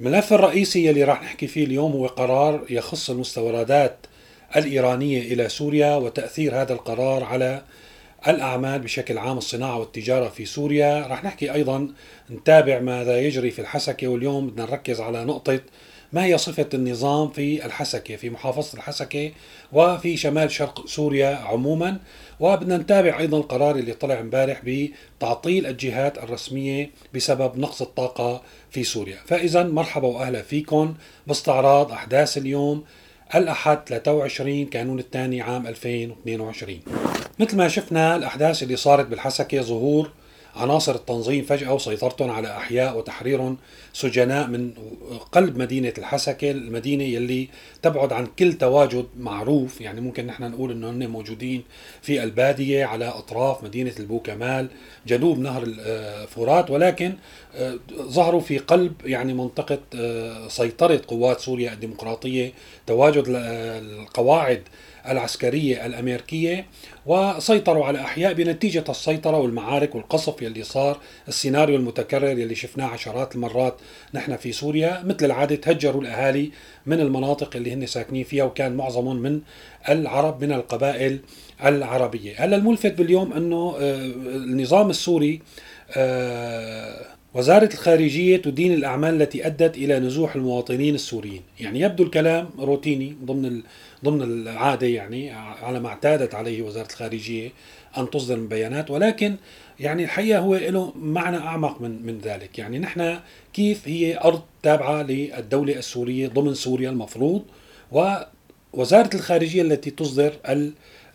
الملف الرئيسي يلي راح نحكي فيه اليوم هو قرار يخص المستوردات الإيرانية إلى سوريا وتأثير هذا القرار على الأعمال بشكل عام الصناعة والتجارة في سوريا. راح نحكي أيضا نتابع ماذا يجري في الحسكة واليوم بدنا نركز على نقطة ما هي صفة النظام في الحسكة في محافظة الحسكة وفي شمال شرق سوريا عموما؟ وبدنا نتابع أيضا القرار اللي طلع امبارح بتعطيل الجهات الرسمية بسبب نقص الطاقة في سوريا. فإذا مرحبا وأهلا فيكم باستعراض أحداث اليوم الأحد 23 كانون الثاني عام 2022 مثل ما شفنا الأحداث اللي صارت بالحسكة ظهور عناصر التنظيم فجأة وسيطرتهم على أحياء وتحرير سجناء من قلب مدينة الحسكة المدينة يلي تبعد عن كل تواجد معروف. يعني ممكن نحن نقول أنه هن موجودين في البادية على أطراف مدينة البوكمال جنوب نهر الفرات ولكن آه، ظهروا في قلب يعني منطقة آه، سيطرة قوات سوريا الديمقراطية. تواجد القواعد العسكرية الأمريكية وسيطروا على أحياء بنتيجة السيطرة والمعارك والقصف يلي صار السيناريو المتكرر يلي شفناه عشرات المرات نحن في سوريا. مثل العادة تهجروا الأهالي من المناطق اللي هن ساكنين فيها وكان معظمهم من العرب من القبائل العربية. هلا الملفت باليوم أنه آه، النظام السوري آه، وزارة الخارجية تدين الأعمال التي أدت إلى نزوح المواطنين السوريين. يعني يبدو الكلام روتيني ضمن ضمن العادة يعني على ما اعتادت عليه وزارة الخارجية أن تصدر من بيانات ولكن يعني الحقيقة هو له معنى أعمق من من ذلك. يعني نحن كيف هي أرض تابعة للدولة السورية ضمن سوريا المفروض ووزارة الخارجية التي تصدر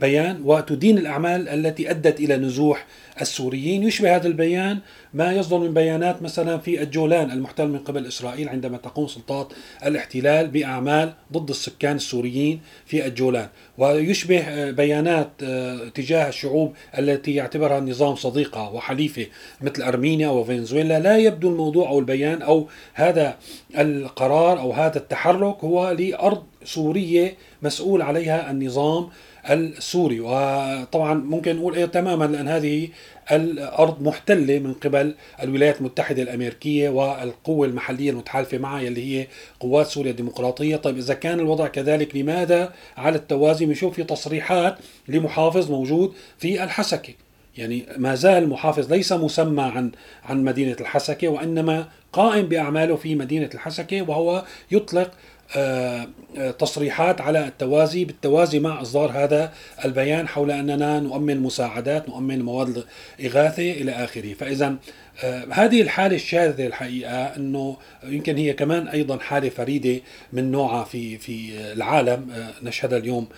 بيان وتدين الأعمال التي أدت إلى نزوح السوريين. يشبه هذا البيان ما يصدر من بيانات مثلا في الجولان المحتل من قبل إسرائيل عندما تقوم سلطات الاحتلال بأعمال ضد السكان السوريين في الجولان. ويشبه بيانات آه، تجاه الشعوب التي يعتبرها النظام صديقة وحليفة مثل أرمينيا وفنزويلا لا يبدو الموضوع أو البيان أو هذا القرار أو هذا التحرك هو لأرض سورية مسؤول عليها النظام السوري. وطبعا ممكن نقول إيه تماما لأن هذه الأرض محتلة من قبل الولايات المتحدة الأمريكية والقوة المحلية المتحالفة معها اللي هي قوات سوريا الديمقراطية. طيب إذا كان الوضع كذلك لماذا على التوازي بنشوف في تصريحات لمحافظ موجود في الحسكة؟ يعني ما زال محافظ ليس مسمى عن عن مدينة الحسكة وإنما قائم بأعماله في مدينة الحسكة وهو يطلق تصريحات على التوازي بالتوازي مع إصدار هذا البيان حول أننا نؤمن مساعدات نؤمن مواد إغاثة إلى آخره. فإذا آه، هذه الحالة الشاذة الحقيقة أنه يمكن هي كمان أيضا حالة فريدة من نوعها في في العالم. نشهدها اليوم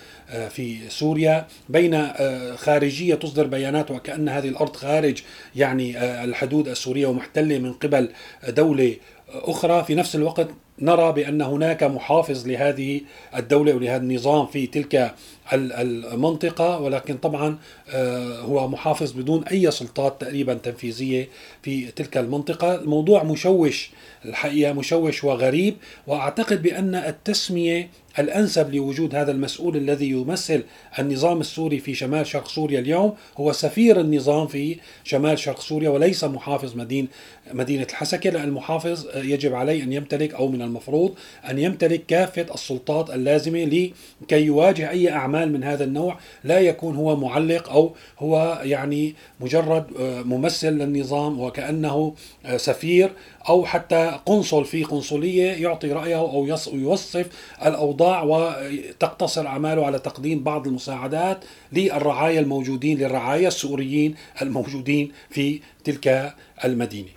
في سوريا. بين خارجية تصدر بيانات وكأن هذه الأرض خارج يعني الحدود السورية ومحتلة من قبل دولة أخرى. في نفس الوقت نرى بأن هناك محافظ لهذه الدولة ولهذا النظام في تلك المنطقة ولكن طبعا آه، هو محافظ بدون أي سلطات تقريبا تنفيذية في تلك المنطقة. الموضوع مشوش الحقيقة مشوش وغريب وأعتقد بأن التسمية الأنسب لوجود هذا المسؤول الذي يمثل النظام السوري في شمال شرق سوريا اليوم هو سفير النظام في شمال شرق سوريا وليس محافظ مدينة مدينة الحسكة لأن المحافظ يجب عليه أن يمتلك أو من المفروض أن يمتلك كافة السلطات اللازمة لكي يواجه أي أعمال من هذا النوع لا يكون هو معلق أو هو يعني مجرد آه، ممثل للنظام وكأنه آه، سفير أو حتى قنصل في قنصلية يعطي رأيه أو يوصف الأوضاع وتقتصر أعماله على تقديم بعض المساعدات للرعايا الموجودين للرعايا السوريين الموجودين في تلك المدينة.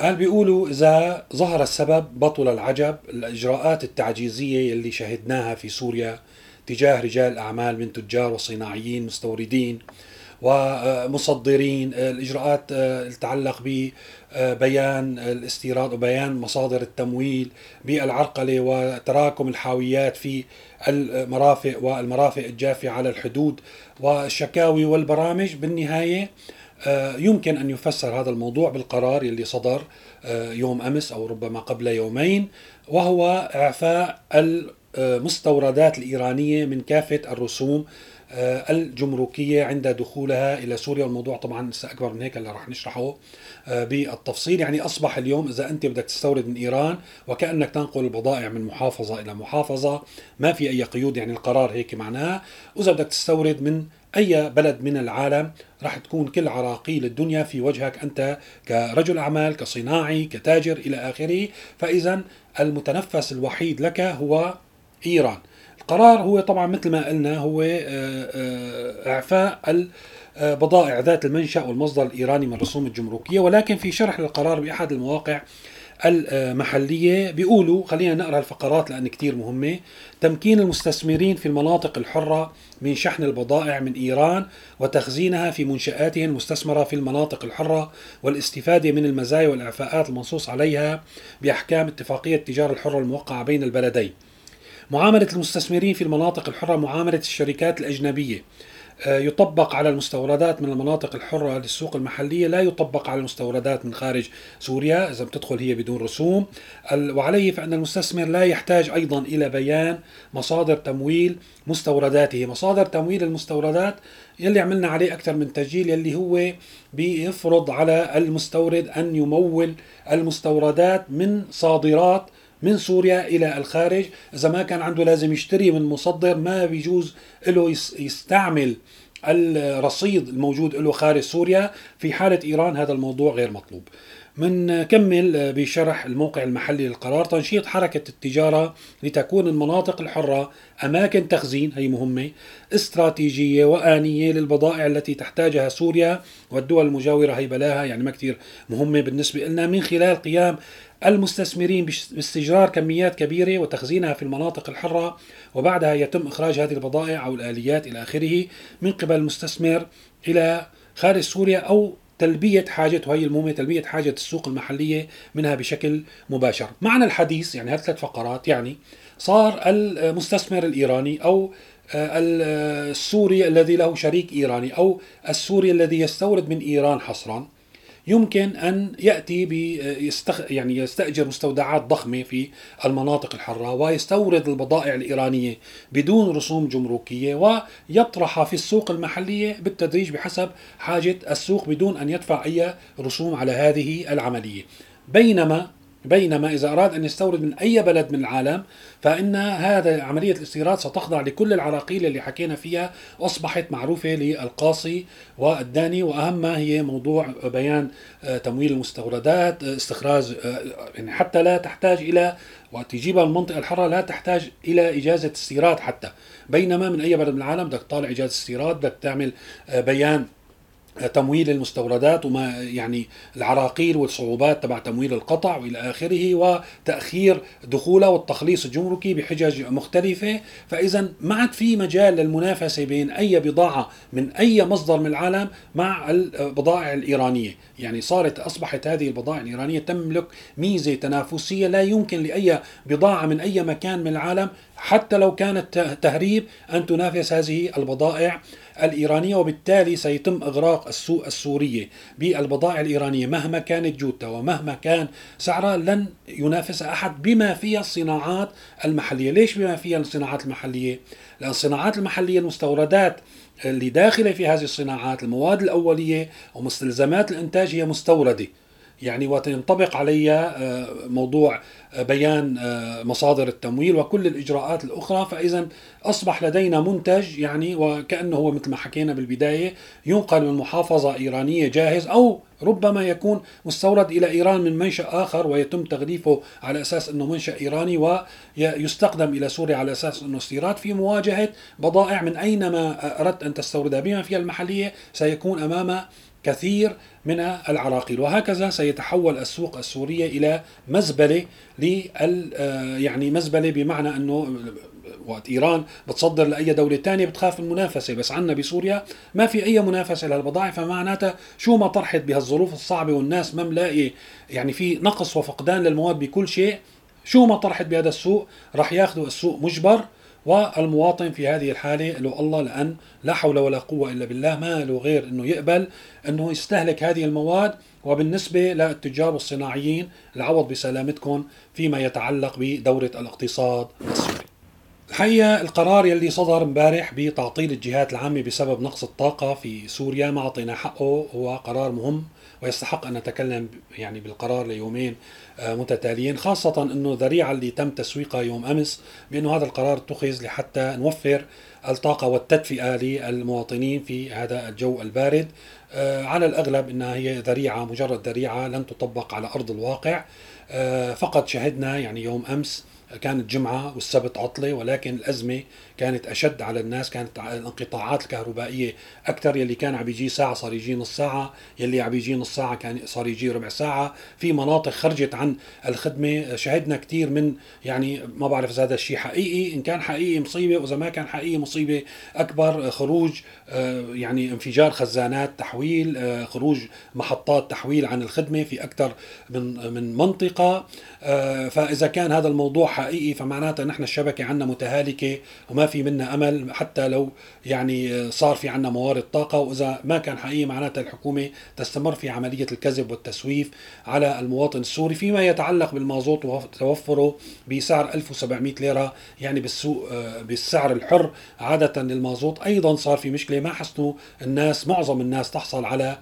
قال بيقولوا إذا ظهر السبب بطل العجب الإجراءات التعجيزية اللي شهدناها في سوريا تجاه رجال أعمال من تجار وصناعيين مستوردين ومصدرين الإجراءات تتعلق ببيان الاستيراد وبيان مصادر التمويل بالعرقلة وتراكم الحاويات في المرافق والمرافق الجافة على الحدود والشكاوي والبرامج. بالنهاية آه، يمكن أن يفسر هذا الموضوع بالقرار اللي صدر آه، يوم أمس أو ربما قبل يومين وهو إعفاء المستوردات الإيرانية من كافة الرسوم آه، الجمركية عند دخولها إلى سوريا. والموضوع طبعا لسه أكبر من هيك اللي راح نشرحه آه، بالتفصيل. يعني أصبح اليوم إذا أنت بدك تستورد من إيران وكأنك تنقل البضائع من محافظة إلى محافظة ما في أي قيود يعني القرار هيك معناه. وإذا بدك تستورد من أي بلد من العالم راح تكون كل عراقيل الدنيا في وجهك أنت كرجل أعمال كصناعي كتاجر إلى آخره. فإذا المتنفس الوحيد لك هو إيران. القرار هو طبعا مثل ما قلنا هو آه، آه، إعفاء البضائع ذات المنشأ والمصدر الإيراني من الرسوم الجمركية. ولكن في شرح للقرار بأحد المواقع المحلية بيقولوا خلينا نقرأ الفقرات لأن كتير مهمة تمكين المستثمرين في المناطق الحرة من شحن البضائع من إيران وتخزينها في منشآتهم المستثمرة في المناطق الحرة والاستفادة من المزايا والإعفاءات المنصوص عليها بأحكام اتفاقية التجارة الحرة الموقعة بين البلدين. معاملة المستثمرين في المناطق الحرة معاملة الشركات الأجنبية. يطبق على المستوردات من المناطق الحرة للسوق المحلية لا يطبق على المستوردات من خارج سوريا إذا بتدخل هي بدون رسوم. وعليه فإن المستثمر لا يحتاج أيضا إلى بيان مصادر تمويل مستورداته. مصادر تمويل المستوردات يلي عملنا عليه أكثر من تسجيل يلي هو بيفرض على المستورد أن يمول المستوردات من صادرات من سوريا إلى الخارج. إذا ما كان عنده لازم يشتري من مصدر ما بيجوز له يستعمل الرصيد الموجود له خارج سوريا. في حالة إيران هذا الموضوع غير مطلوب. منكمل بشرح الموقع المحلي للقرار تنشيط حركة التجارة لتكون المناطق الحرة أماكن تخزين هي مهمة استراتيجية وآنية للبضائع التي تحتاجها سوريا والدول المجاورة هي بلاها يعني ما كتير مهمة بالنسبة لنا من خلال قيام المستثمرين باستجرار كميات كبيرة وتخزينها في المناطق الحرة وبعدها يتم إخراج هذه البضائع أو الآليات إلى آخره من قبل المستثمر إلى خارج سوريا أو تلبية حاجة وهي المهمة تلبية حاجة السوق المحلية منها بشكل مباشر. معنى الحديث يعني هذه ثلاث فقرات يعني صار المستثمر الإيراني أو السوري الذي له شريك إيراني أو السوري الذي يستورد من إيران حصرا يمكن أن يأتي بيستخ... يعني يستأجر مستودعات ضخمة في المناطق الحرة ويستورد البضائع الإيرانية بدون رسوم جمركية ويطرحها في السوق المحلية بالتدريج بحسب حاجة السوق بدون أن يدفع أي رسوم على هذه العملية. بينما بينما إذا أراد أن يستورد من أي بلد من العالم فإن هذا عملية الاستيراد ستخضع لكل العراقيل اللي حكينا فيها أصبحت معروفة للقاصي والداني وأهمها هي موضوع بيان آه، تمويل المستوردات آه، استخراج آه، يعني حتى لا تحتاج إلى وقت تجيبها المنطقة الحرة لا تحتاج إلى إجازة استيراد حتى. بينما من أي بلد من العالم بدك تطالع إجازة استيراد بدك تعمل بيان تمويل المستوردات وما يعني العراقيل والصعوبات تبع تمويل القطع وإلى آخره وتأخير دخوله والتخليص الجمركي بحجج مختلفة. فاذا ما عاد في مجال للمنافسة بين أي بضاعة من أي مصدر من العالم مع البضائع الإيرانية. يعني صارت أصبحت هذه البضائع الإيرانية تملك ميزة تنافسية لا يمكن لأي بضاعة من أي مكان من العالم حتى لو كانت تهريب أن تنافس هذه البضائع الإيرانية وبالتالي سيتم إغراق السوق السورية بالبضائع الإيرانية. مهما كانت جودتها ومهما كان سعرها لن ينافس أحد بما فيها الصناعات المحلية. ليش بما فيها الصناعات المحلية؟ لأن الصناعات المحلية المستوردات اللي داخلة في هذه الصناعات المواد الأولية ومستلزمات الإنتاج هي مستوردة. يعني وتنطبق علي آه، موضوع آه، بيان آه، مصادر التمويل وكل الإجراءات الأخرى. فاذا أصبح لدينا منتج يعني وكأنه هو مثل ما حكينا بالبداية ينقل من محافظة إيرانية جاهز أو ربما يكون مستورد إلى إيران من منشأ آخر ويتم تغليفه على أساس أنه منشأ إيراني ويستخدم إلى سوريا على أساس أنه استيراد في مواجهة بضائع من أينما أردت أن تستوردها بما فيها المحلية. سيكون أمام كثير من العراقيل. وهكذا سيتحول السوق السورية إلى مزبلة لل آه، يعني مزبلة بمعنى أنه وقت إيران بتصدر لأي دولة ثانية بتخاف من المنافسه بس عندنا بسوريا ما في أي منافسة للبضائع فمعناتها شو ما طرحت بهالظروف الصعبة والناس ما ملاقي يعني في نقص وفقدان للمواد بكل شيء شو ما طرحت بهذا السوق راح ياخذوا السوق مجبر. والمواطن في هذه الحالة له الله لأن لا حول ولا قوة إلا بالله ما له غير أنه يقبل أنه يستهلك هذه المواد. وبالنسبة للتجار والصناعيين العوض بسلامتكم فيما يتعلق بدورة الاقتصاد السوري. الحقيقة القرار يلي صدر امبارح بتعطيل الجهات العامة بسبب نقص الطاقة في سوريا. ما أعطينا حقه هو قرار مهم ويستحق أن نتكلم يعني بالقرار ليومين آه، متتاليين خاصة أنه ذريعة اللي تم تسويقها يوم أمس بأنه هذا القرار اتخذ لحتى نوفر الطاقة والتدفئة للمواطنين في هذا الجو البارد. آه، على الأغلب أنها هي ذريعة مجرد ذريعة لن تطبق على أرض الواقع. آه، فقط شهدنا يعني يوم أمس كانت جمعة والسبت عطلة ولكن الأزمة كانت أشد على الناس كانت الانقطاعات الكهربائية أكثر. يلي كان عم يجي ساعة صار يجي نص ساعة يلي عم يجي نص ساعة كان صار يجي ربع ساعة. في مناطق خرجت عن الخدمة شهدنا كثير من يعني ما بعرف إذا هذا الشيء حقيقي إن كان حقيقي مصيبة وإذا ما كان حقيقي مصيبة أكبر. خروج آه، يعني انفجار خزانات تحويل آه، خروج محطات تحويل عن الخدمة في أكثر من من منطقة. آه، فإذا كان هذا الموضوع حقيقي فمعناتها نحن الشبكة عندنا متهالكة وما في منا أمل حتى لو يعني صار في عندنا موارد طاقة. وإذا ما كان حقيقي معناتها الحكومة تستمر في عملية الكذب والتسويف على المواطن السوري فيما يتعلق بالمازوت وتوفره بسعر 1700 ليرة يعني بالسوق بالسعر الحر عادة للمازوت. أيضا صار في مشكلة ما حسنوا الناس معظم الناس تحصل على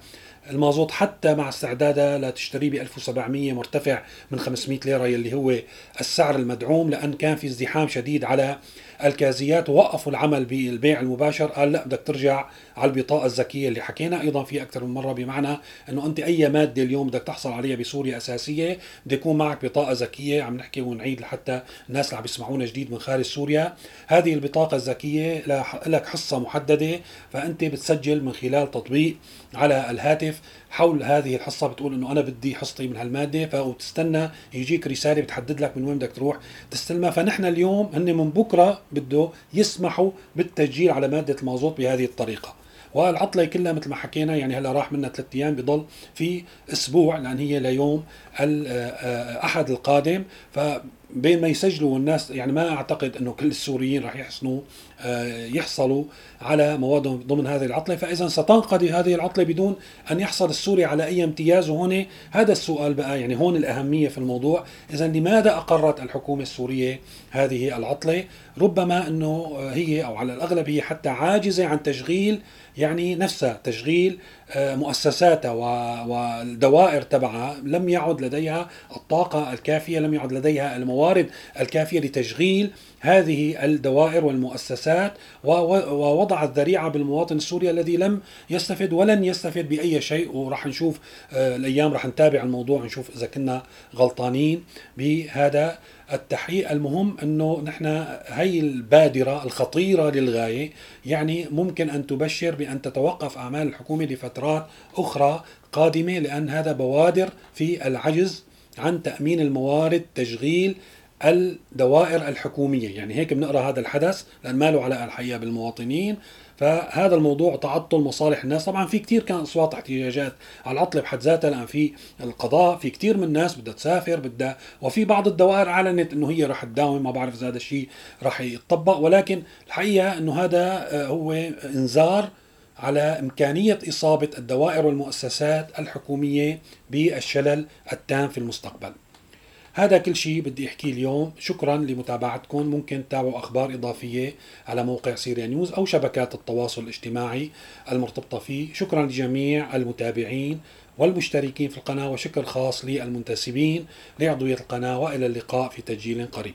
المازوت حتى مع استعدادها لتشتريه ب 1700 مرتفع من 500 ليرة يلي هو السعر المدعوم لأن كان في ازدحام شديد على الكازيات. ووقفوا العمل بالبيع المباشر قال لا بدك ترجع على البطاقة الذكية اللي حكينا. أيضا في أكثر من مرة بمعنى إنه أنت أي مادة اليوم بدك تحصل عليها بسوريا أساسية بده يكون معك بطاقة ذكية. عم نحكي ونعيد لحتى الناس اللي عم يسمعونا جديد من خارج سوريا. هذه البطاقة الذكية لك حصة محددة فأنت بتسجل من خلال تطبيق على الهاتف. حول هذه الحصة؟ بتقول إنه أنا بدي حصتي من هالمادة فبتستنى يجيك رسالة بتحدد لك من وين بدك تروح تستلمها. فنحن اليوم هن من بكرة بده يسمحوا بالتسجيل على مادة المازوت بهذه الطريقة. والعطلة كلها مثل ما حكينا يعني هلا راح منها ثلاث أيام بضل في أسبوع لأن هي ليوم الاحد القادم. ف بين ما يسجلوا الناس يعني ما أعتقد إنه كل السوريين راح يحسنوا آه، يحصلوا على موادهم ضمن هذه العطلة. فاذا ستنقضي هذه العطلة بدون أن يحصل السوري على أي امتياز. وهون هذا السؤال بقى يعني هون الأهمية في الموضوع. اذا لماذا أقرت الحكومة السورية هذه العطلة؟ ربما إنه هي أو على الأغلب هي حتى عاجزة عن تشغيل يعني نفسها تشغيل مؤسساتها والدوائر تبعها لم يعد لديها الطاقة الكافية لم يعد لديها الموارد الكافية لتشغيل هذه الدوائر والمؤسسات ووضعت ذريعة بالمواطن السوري الذي لم يستفد ولن يستفد بأي شيء. وراح نشوف آه، الأيام راح نتابع الموضوع نشوف إذا كنا غلطانين بهذا التحقيق المهم أنه نحن هي البادرة الخطيرة للغاية يعني ممكن أن تبشر بأن تتوقف أعمال الحكومة لفترات أخرى قادمة لأن هذا بوادر في العجز عن تأمين الموارد تشغيل الدوائر الحكومية. يعني هيك بنقرأ هذا الحدث لأن ما له علاقه الحقيقة بالمواطنين. فهذا الموضوع تعطل مصالح الناس. طبعا في كثير كان أصوات احتجاجات على العطلة بحد ذاتها لأن في القضاء في كثير من الناس بدها تسافر بدها وفي بعض الدوائر أعلنت إنه هي رح تداوم. ما بعرف إذا هذا الشيء رح يتطبق. ولكن الحقيقة إنه هذا آه، هو إنذار على إمكانية إصابة الدوائر والمؤسسات الحكومية بالشلل التام في المستقبل. هذا كل شيء بدي أحكيه اليوم. شكرا لمتابعتكم. ممكن تتابعوا أخبار إضافية على موقع سيريا نيوز أو شبكات التواصل الاجتماعي المرتبطة فيه. شكرا لجميع المتابعين والمشتركين في القناة وشكر خاص للمنتسبين لعضوية القناة وإلى اللقاء في تسجيل قريب.